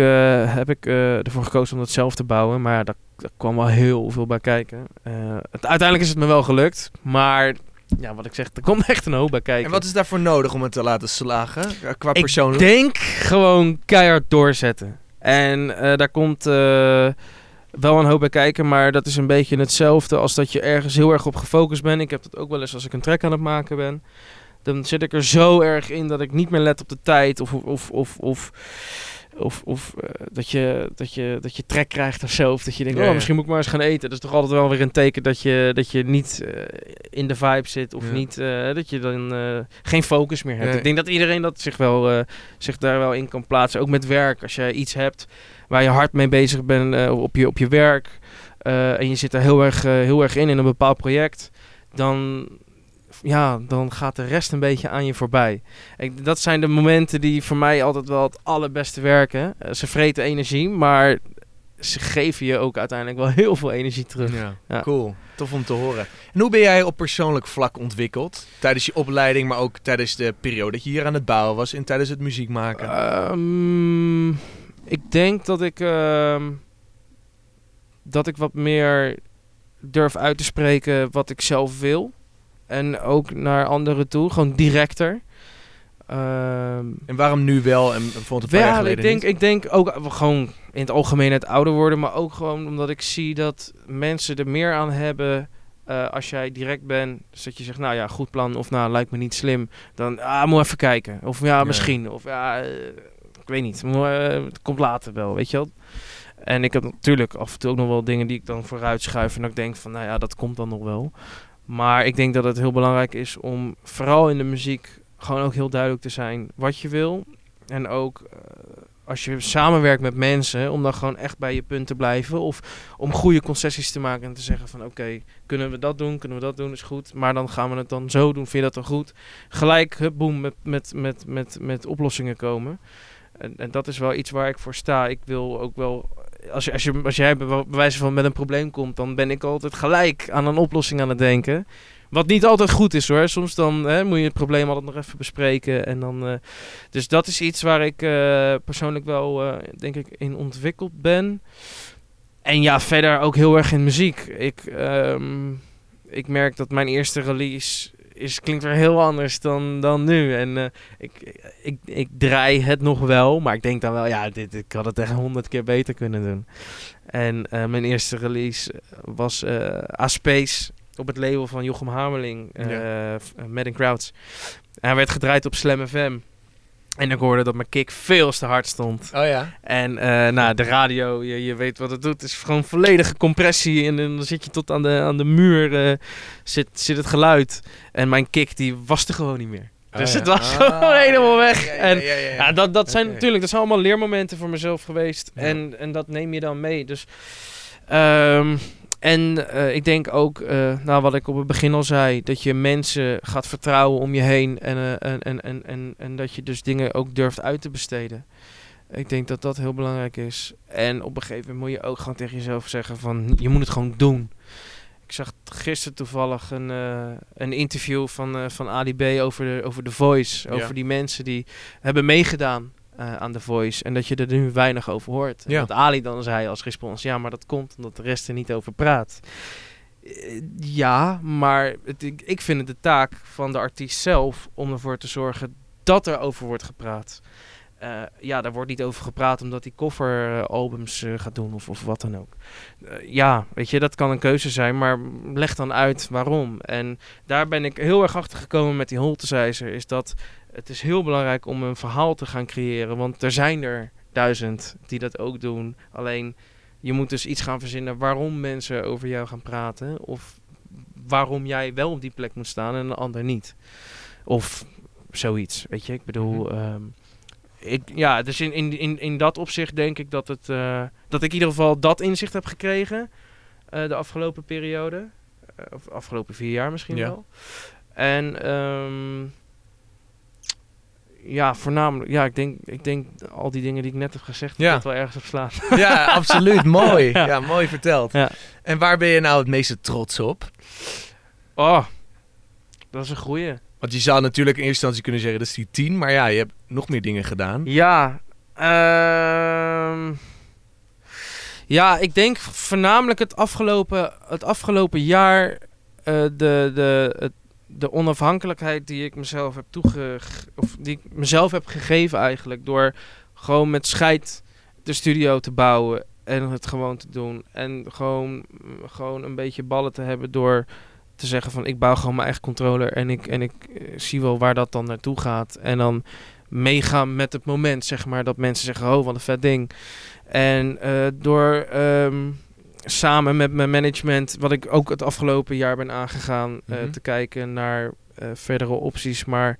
heb ik ervoor gekozen om dat zelf te bouwen. Maar ja, daar, kwam wel heel veel bij kijken. Eh, het, uiteindelijk is het me wel gelukt. Maar ja, wat ik zeg, er komt echt een hoop bij kijken. En wat is daarvoor nodig om het te laten slagen? eh, Qua ik persoonlijk? denk gewoon keihard doorzetten. En eh, daar komt wel een hoop bij kijken, maar dat is een beetje hetzelfde als dat je ergens heel erg op gefocust bent. Ik heb dat ook wel eens als ik een track aan het maken ben. Dan zit ik er zo erg in dat ik niet meer let op de tijd of, of, of, of, of, of eh, dat, je, dat, je, dat je trek krijgt of zo. Of dat je denkt, Ja, oh, misschien moet ik maar eens gaan eten. Dat is toch altijd wel weer een teken dat je, dat je niet eh, in de vibe zit. Of Ja. niet, eh, dat je dan geen focus meer hebt. Nee. Ik denk dat iedereen dat zich, wel, zich daar wel in kan plaatsen. Ook met werk. Als je iets hebt waar je hard mee bezig bent op, je, op je werk. en je zit er heel erg, heel erg in, in een bepaald project. Dan, ja, dan gaat de rest een beetje aan je voorbij. Ik, dat zijn de momenten die voor mij altijd wel het allerbeste werken. Eh, ze vreten energie, maar ze geven je ook uiteindelijk wel heel veel energie terug. Ja. Ja. Cool, tof om te horen. En hoe ben jij op persoonlijk vlak ontwikkeld? Tijdens je opleiding, maar ook tijdens de periode dat je hier aan het bouwen was en tijdens het muziek maken? Ehm, ik denk dat ik, ehm, dat ik wat meer durf uit te spreken wat ik zelf wil. En ook naar anderen toe, gewoon directer. Ehm, en waarom nu wel en bijvoorbeeld een paar jaar ja, ik denk, niet? ik denk ook gewoon in het algemeen het ouder worden, maar ook gewoon omdat ik zie dat mensen er meer aan hebben eh, als jij direct bent. Dus dat je zegt, nou ja, goed plan of nou, lijkt me niet slim. Dan, ah, moet even kijken. Of ja, Ja. misschien. Of ja, eh, ik weet niet. Eh, het komt later wel, weet je wel. En ik heb natuurlijk af en toe ook nog wel dingen die ik dan vooruit schuif en dat ik denk van, nou ja, dat komt dan nog wel. Maar ik denk dat het heel belangrijk is om vooral in de muziek gewoon ook heel duidelijk te zijn wat je wil. En ook eh, als je samenwerkt met mensen, om dan gewoon echt bij je punt te blijven. Of om goede concessies te maken en te zeggen van oké, kunnen we dat doen, kunnen we dat doen, is goed. Maar dan gaan we het dan zo doen, vind je dat dan goed? Gelijk, hup, boem, met, met, met, met, met oplossingen komen. En, en dat is wel iets waar ik voor sta. Ik wil ook wel, als, je, als, je, als jij bij wijze van met een probleem komt, dan ben ik altijd gelijk aan een oplossing aan het denken. Wat niet altijd goed is hoor. Soms dan hè, moet je het probleem altijd nog even bespreken. En dan, eh, dus dat is iets waar ik eh, persoonlijk wel, eh, denk ik, in ontwikkeld ben. En ja, verder ook heel erg in muziek. Ik, ehm, ik merk dat mijn eerste release is, klinkt weer heel anders dan, dan nu. En eh, ik, ik, ik draai het nog wel, maar ik denk dan wel, ja, dit, ik had het echt honderd keer beter kunnen doen. En eh, mijn eerste release was eh A-Space op het label van Jochem Hamerling, eh Ja. eh, Madden Crowds. Hij werd gedraaid op Slam FM. En ik hoorde dat mijn kick veel te hard stond. Oh ja? En eh, nou, de radio, je, je weet wat het doet. Het is gewoon volledige compressie. En, dan zit je tot aan de, aan de muur eh, zit, zit het geluid. En mijn kick die was er gewoon niet meer. Dus Oh het ja. was Ah, gewoon helemaal weg. ja, ja, en ja, dat, dat zijn natuurlijk, dat zijn allemaal leermomenten voor mezelf geweest. En, en dat neem je dan mee. Dus, ehm, en eh, ik denk ook, eh, nou wat ik op het begin al zei, dat je mensen gaat vertrouwen om je heen. En, eh, en, en, en, en, en dat je dus dingen ook durft uit te besteden. Ik denk dat dat heel belangrijk is. En op een gegeven moment moet je ook gewoon tegen jezelf zeggen van, je moet het gewoon doen. Ik zag gisteren toevallig een, een interview van, van Ali B over de, over The Voice. Ja. Over die mensen die hebben meegedaan eh, aan The Voice. En dat je er nu weinig over hoort. Ja. Dat Ali dan zei als respons, ja, maar dat komt omdat de rest er niet over praat. Eh, ja, maar het, ik, ik vind het de taak van de artiest zelf om ervoor te zorgen dat er over wordt gepraat. Eh, ja, daar wordt niet over gepraat omdat hij coveralbums eh, gaat doen of, of wat dan ook. Ja, weet je, dat kan een keuze zijn, maar leg dan uit waarom. En daar ben ik heel erg achter gekomen met die Holtesizer, is dat het is heel belangrijk om een verhaal te gaan creëren, want er zijn er duizend die dat ook doen. Alleen, je moet dus iets gaan verzinnen waarom mensen over jou gaan praten, of waarom jij wel op die plek moet staan en een ander niet. Of zoiets, weet je. Ik bedoel, Mhm. ehm, ik, ja, dus in, in, in, in dat opzicht denk ik dat, het, eh, dat ik in ieder geval dat inzicht heb gekregen eh, de afgelopen periode. Eh, of afgelopen vier jaar misschien Ja. wel. En ehm, ja, voornamelijk, ja, ik denk, ik denk al die dingen die ik net heb gezegd, Ja. dat wel ergens op slaat. Ja, absoluut. Mooi. Ja. Ja. mooi verteld. Ja. En waar ben je nou het meeste trots op? Oh, dat is een goeie. Want je zou natuurlijk in eerste instantie kunnen zeggen dat is die 10, maar ja, je hebt nog meer dingen gedaan. Ja, ehm, ja, ik denk voornamelijk het afgelopen, het afgelopen jaar eh, de, de, het, de onafhankelijkheid die ik mezelf heb toege, of die ik mezelf heb gegeven eigenlijk door gewoon met scheid de studio te bouwen en het gewoon te doen en gewoon, gewoon een beetje ballen te hebben door te zeggen van ik bouw gewoon mijn eigen controller en ik, en ik eh, zie wel waar dat dan naartoe gaat en dan meegaan met het moment, zeg maar. Dat mensen zeggen, oh, wat een vet ding. En eh, door ehm, samen met mijn management, wat ik ook het afgelopen jaar ben aangegaan, eh, Mhm. te kijken naar eh, verdere opties. Maar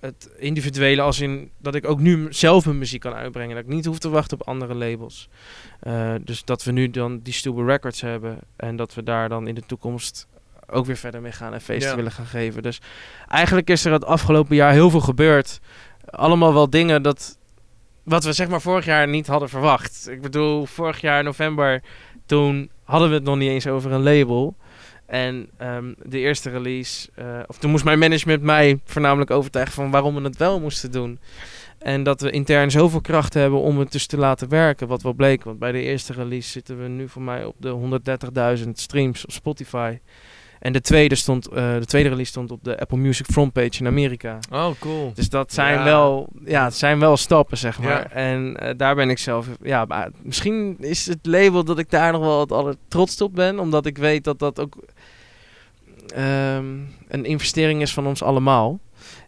het individuele als in dat ik ook nu zelf mijn muziek kan uitbrengen. Dat ik niet hoef te wachten op andere labels. Eh, dus dat we nu dan die Stuber Records hebben. En dat we daar dan in de toekomst ook weer verder mee gaan en feesten Ja. willen gaan geven. Dus eigenlijk is er het afgelopen jaar heel veel gebeurd. Allemaal wel dingen dat wat we zeg maar vorig jaar niet hadden verwacht. Ik bedoel, vorig jaar november, toen hadden we het nog niet eens over een label. En ehm, de eerste release, eh, of toen moest mijn management mij voornamelijk overtuigen van waarom we het wel moesten doen. En dat we intern zoveel kracht hebben om het dus te laten werken, wat wel bleek. Want bij de eerste release zitten we nu voor mij op de 130.000 streams op Spotify. En de tweede, stond, eh, de tweede release stond op de Apple Music frontpage in Amerika. Oh, cool. Dus dat zijn, Ja. wel, ja, het zijn wel stappen, zeg maar. Ja. En eh, daar ben ik zelf... Ja, maar misschien is het label dat ik daar nog wel het allertrotst op ben. Omdat ik weet dat dat ook ehm, een investering is van ons allemaal.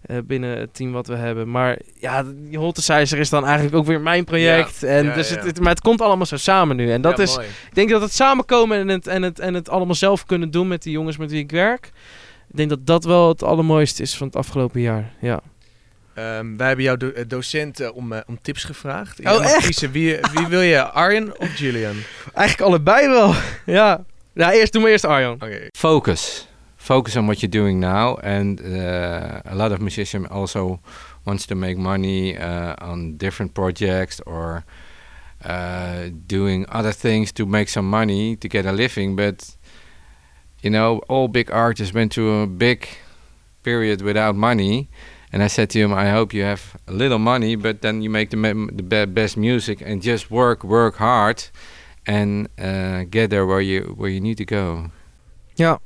Eh, binnen het team wat we hebben. Maar ja, die Holtesizer is dan eigenlijk ook weer mijn project. en ja, dus ja. Het, het- maar het komt allemaal zo samen nu. En dat Ja, is... mooi. Ik denk dat het samenkomen en het, en, het, en het allemaal zelf kunnen doen met die jongens met wie ik werk. Ik denk dat dat wel het allermooiste is van het afgelopen jaar. Ja. Ehm, wij hebben jouw do- eh, docent eh, om, om tips gevraagd. Oh, echt? Kiezen. Wie, wie wil je, Arjen of Julian? Eigenlijk allebei wel. ja. Ja, eerst doen we eerst Arjan. Oké. Focus. Focus on what you're doing now. And uh, a lot of musicians also wants to make money uh, on different projects or uh, doing other things to make some money to get a living. But you know, all big artists went through a big period without money. And I said to him, I hope you have a little money, but then you make the, the be- best music and just work, work hard, and uh, get there where you where you need to go. Nou,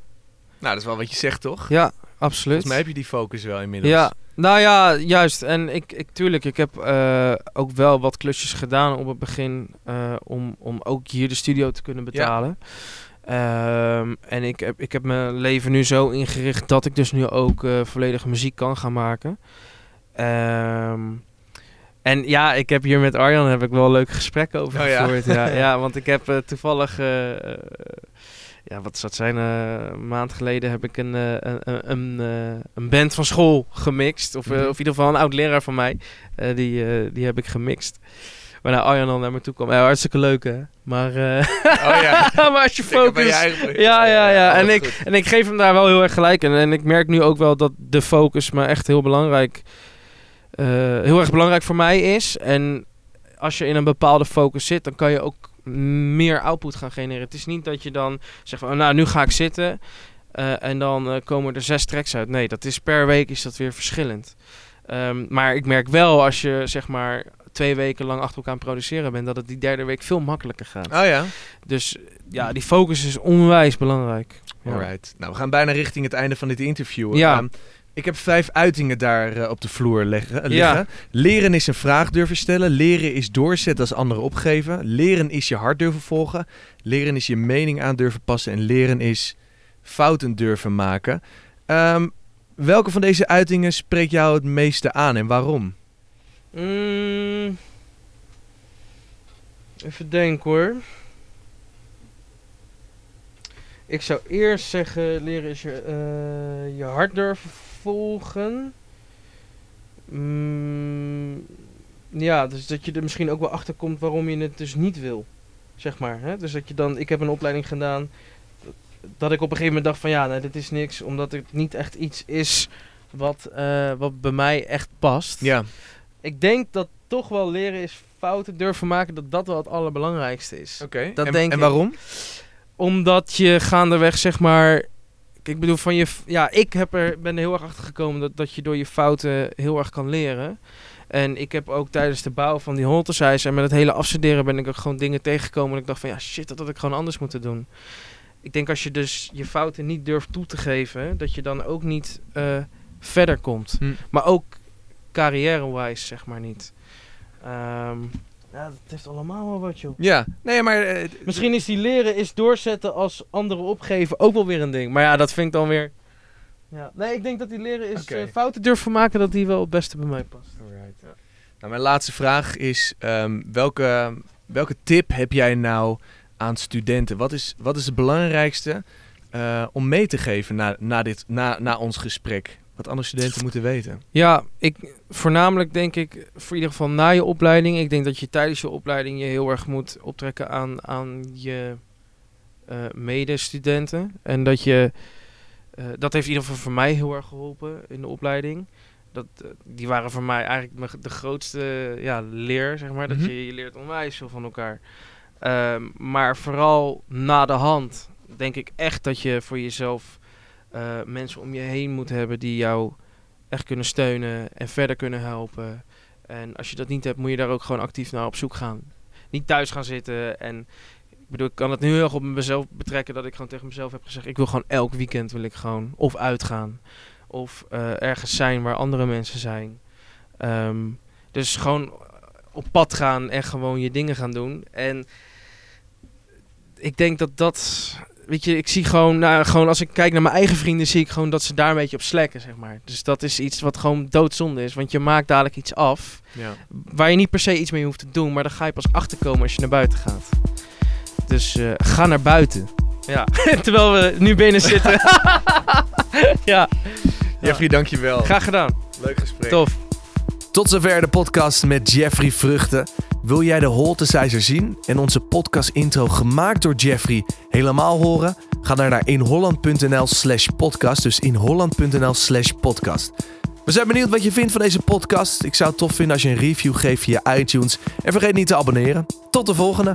dat is wel wat je zegt, toch? ja, absoluut. Volgens mij heb je die focus wel inmiddels. Ja, nou ja, juist. En ik, ik tuurlijk, ik heb eh, ook wel wat klusjes gedaan op het begin eh, om, om ook hier de studio te kunnen betalen. Ehm, en ik heb, ik heb mijn leven nu zo ingericht dat ik dus nu ook eh, volledige muziek kan gaan maken. Ehm, en ja, ik heb hier met Arjan heb ik wel leuke gesprekken over Oh ja. gevoerd. Ja. ja, want ik heb toevallig, ja, wat zou het zijn, eh, een maand geleden heb ik een, eh, een, een, een, eh, een band van school gemixt. Of, eh, Mhm. of in ieder geval een oud leraar van mij, eh, die, eh, die heb ik gemixt. Waarna Arjan dan naar me toe kwam. Ja, hartstikke leuk hè. Maar, eh, Oh ja. maar als je focus... eigen. Ja, ja, ja. En ik, en ik geef hem daar wel heel erg gelijk in. En ik merk nu ook wel dat de focus me echt heel belangrijk, eh, heel erg belangrijk voor mij is. En als je in een bepaalde focus zit, dan kan je ook meer output gaan genereren. Het is niet dat je dan zegt van, nou, nu ga ik zitten eh, en dan eh, komen er zes tracks uit. Nee, dat is per week is dat weer verschillend. Ehm, maar ik merk wel als je zeg maar twee weken lang achter elkaar aan produceren bent, dat het die derde week veel makkelijker gaat. Oh ja. Dus ja, die focus is onwijs belangrijk. Ja. Alright. Nou, we gaan bijna richting het einde van dit interview. Ja. Ehm, ik heb vijf uitingen daar eh, op de vloer leggen, eh, Ja. liggen. Leren is een vraag durven stellen. Leren is doorzetten als anderen opgeven. Leren is je hart durven volgen. Leren is je mening aan durven passen. En leren is fouten durven maken. Ehm, welke van deze uitingen spreekt jou het meeste aan en waarom? Mm, even denken hoor. Ik zou eerst zeggen, leren is je, eh, je hart durven volgen. Mm, ja, dus dat je er misschien ook wel achter komt waarom je het dus niet wil. Zeg maar. Hè? Dus dat je dan, ik heb een opleiding gedaan. Dat ik op een gegeven moment dacht van ja, nee, dit is niks. Omdat het niet echt iets is wat, eh, wat bij mij echt past. Ja. Ik denk dat toch wel leren is fouten durven maken, dat dat wel het allerbelangrijkste is. Oké. Dat en, en ik. waarom? Omdat je gaandeweg zeg maar... Ik bedoel, van je, ja, ik heb er, ben er heel erg achter gekomen dat, dat je door je fouten heel erg kan leren. En ik heb ook tijdens de bouw van die holtersijs en met het hele afstuderen ben ik ook gewoon dingen tegengekomen. En ik dacht van ja, shit, dat had ik gewoon anders moeten doen. Ik denk als je dus je fouten niet durft toe te geven, dat je dan ook niet eh, verder komt. Hm. Maar ook carrière-wise, zeg maar niet. Ehm, ja, dat heeft allemaal wel wat, joh. Ja. Nee, maar... eh, het- Misschien is die leren is doorzetten als anderen opgeven ook wel weer een ding. Maar ja, dat vind ik dan weer... Ja. Nee, ik denk dat die leren is eh, fouten durven maken dat die wel het beste bij mij past. Alright. Nou, mijn laatste vraag is: ehm, welke, welke tip heb jij nou aan studenten? Wat is, wat is het belangrijkste eh, om mee te geven na, na, dit, na, na ons gesprek? Wat andere studenten moeten weten? Ja, ik, voornamelijk denk ik, voor ieder geval na je opleiding. Ik denk dat je tijdens je opleiding je heel erg moet optrekken aan, aan je eh, medestudenten. En dat je, eh, dat heeft in ieder geval voor mij heel erg geholpen in de opleiding. Dat, eh, die waren voor mij eigenlijk de grootste ja, leer, zeg maar. Mhm. Dat je, je leert onwijs veel van elkaar. Ehm, maar vooral na de hand denk ik echt dat je voor jezelf eh, mensen om je heen moet hebben die jou echt kunnen steunen en verder kunnen helpen. En als je dat niet hebt, moet je daar ook gewoon actief naar op zoek gaan. Niet thuis gaan zitten en ik bedoel, ik kan het nu heel op mezelf betrekken dat ik gewoon tegen mezelf heb gezegd, ik wil gewoon elk weekend wil ik gewoon of uitgaan of eh, ergens zijn waar andere mensen zijn. Ehm, dus gewoon op pad gaan en gewoon je dingen gaan doen. En ik denk dat dat, weet je, ik zie gewoon, nou, gewoon als ik kijk naar mijn eigen vrienden, zie ik gewoon dat ze daar een beetje op slekken, zeg maar. Dus dat is iets wat gewoon doodzonde is, want je maakt dadelijk iets af Ja. waar je niet per se iets mee hoeft te doen, maar daar ga je pas achterkomen als je naar buiten gaat. Dus eh, ga naar buiten. Ja, terwijl we nu binnen zitten. ja, Jeffrey, dankjewel. graag gedaan. Leuk gesprek. Tof. Tot zover de podcast met Jeffrey Vruchten. Wil jij de Holtesizer zien en onze podcast intro gemaakt door Jeffrey helemaal horen? Ga dan naar inholland.nl slash podcast. Dus inholland.nl slash podcast. We zijn benieuwd wat je vindt van deze podcast. Ik zou het tof vinden als je een review geeft via iTunes. En vergeet niet te abonneren. Tot de volgende.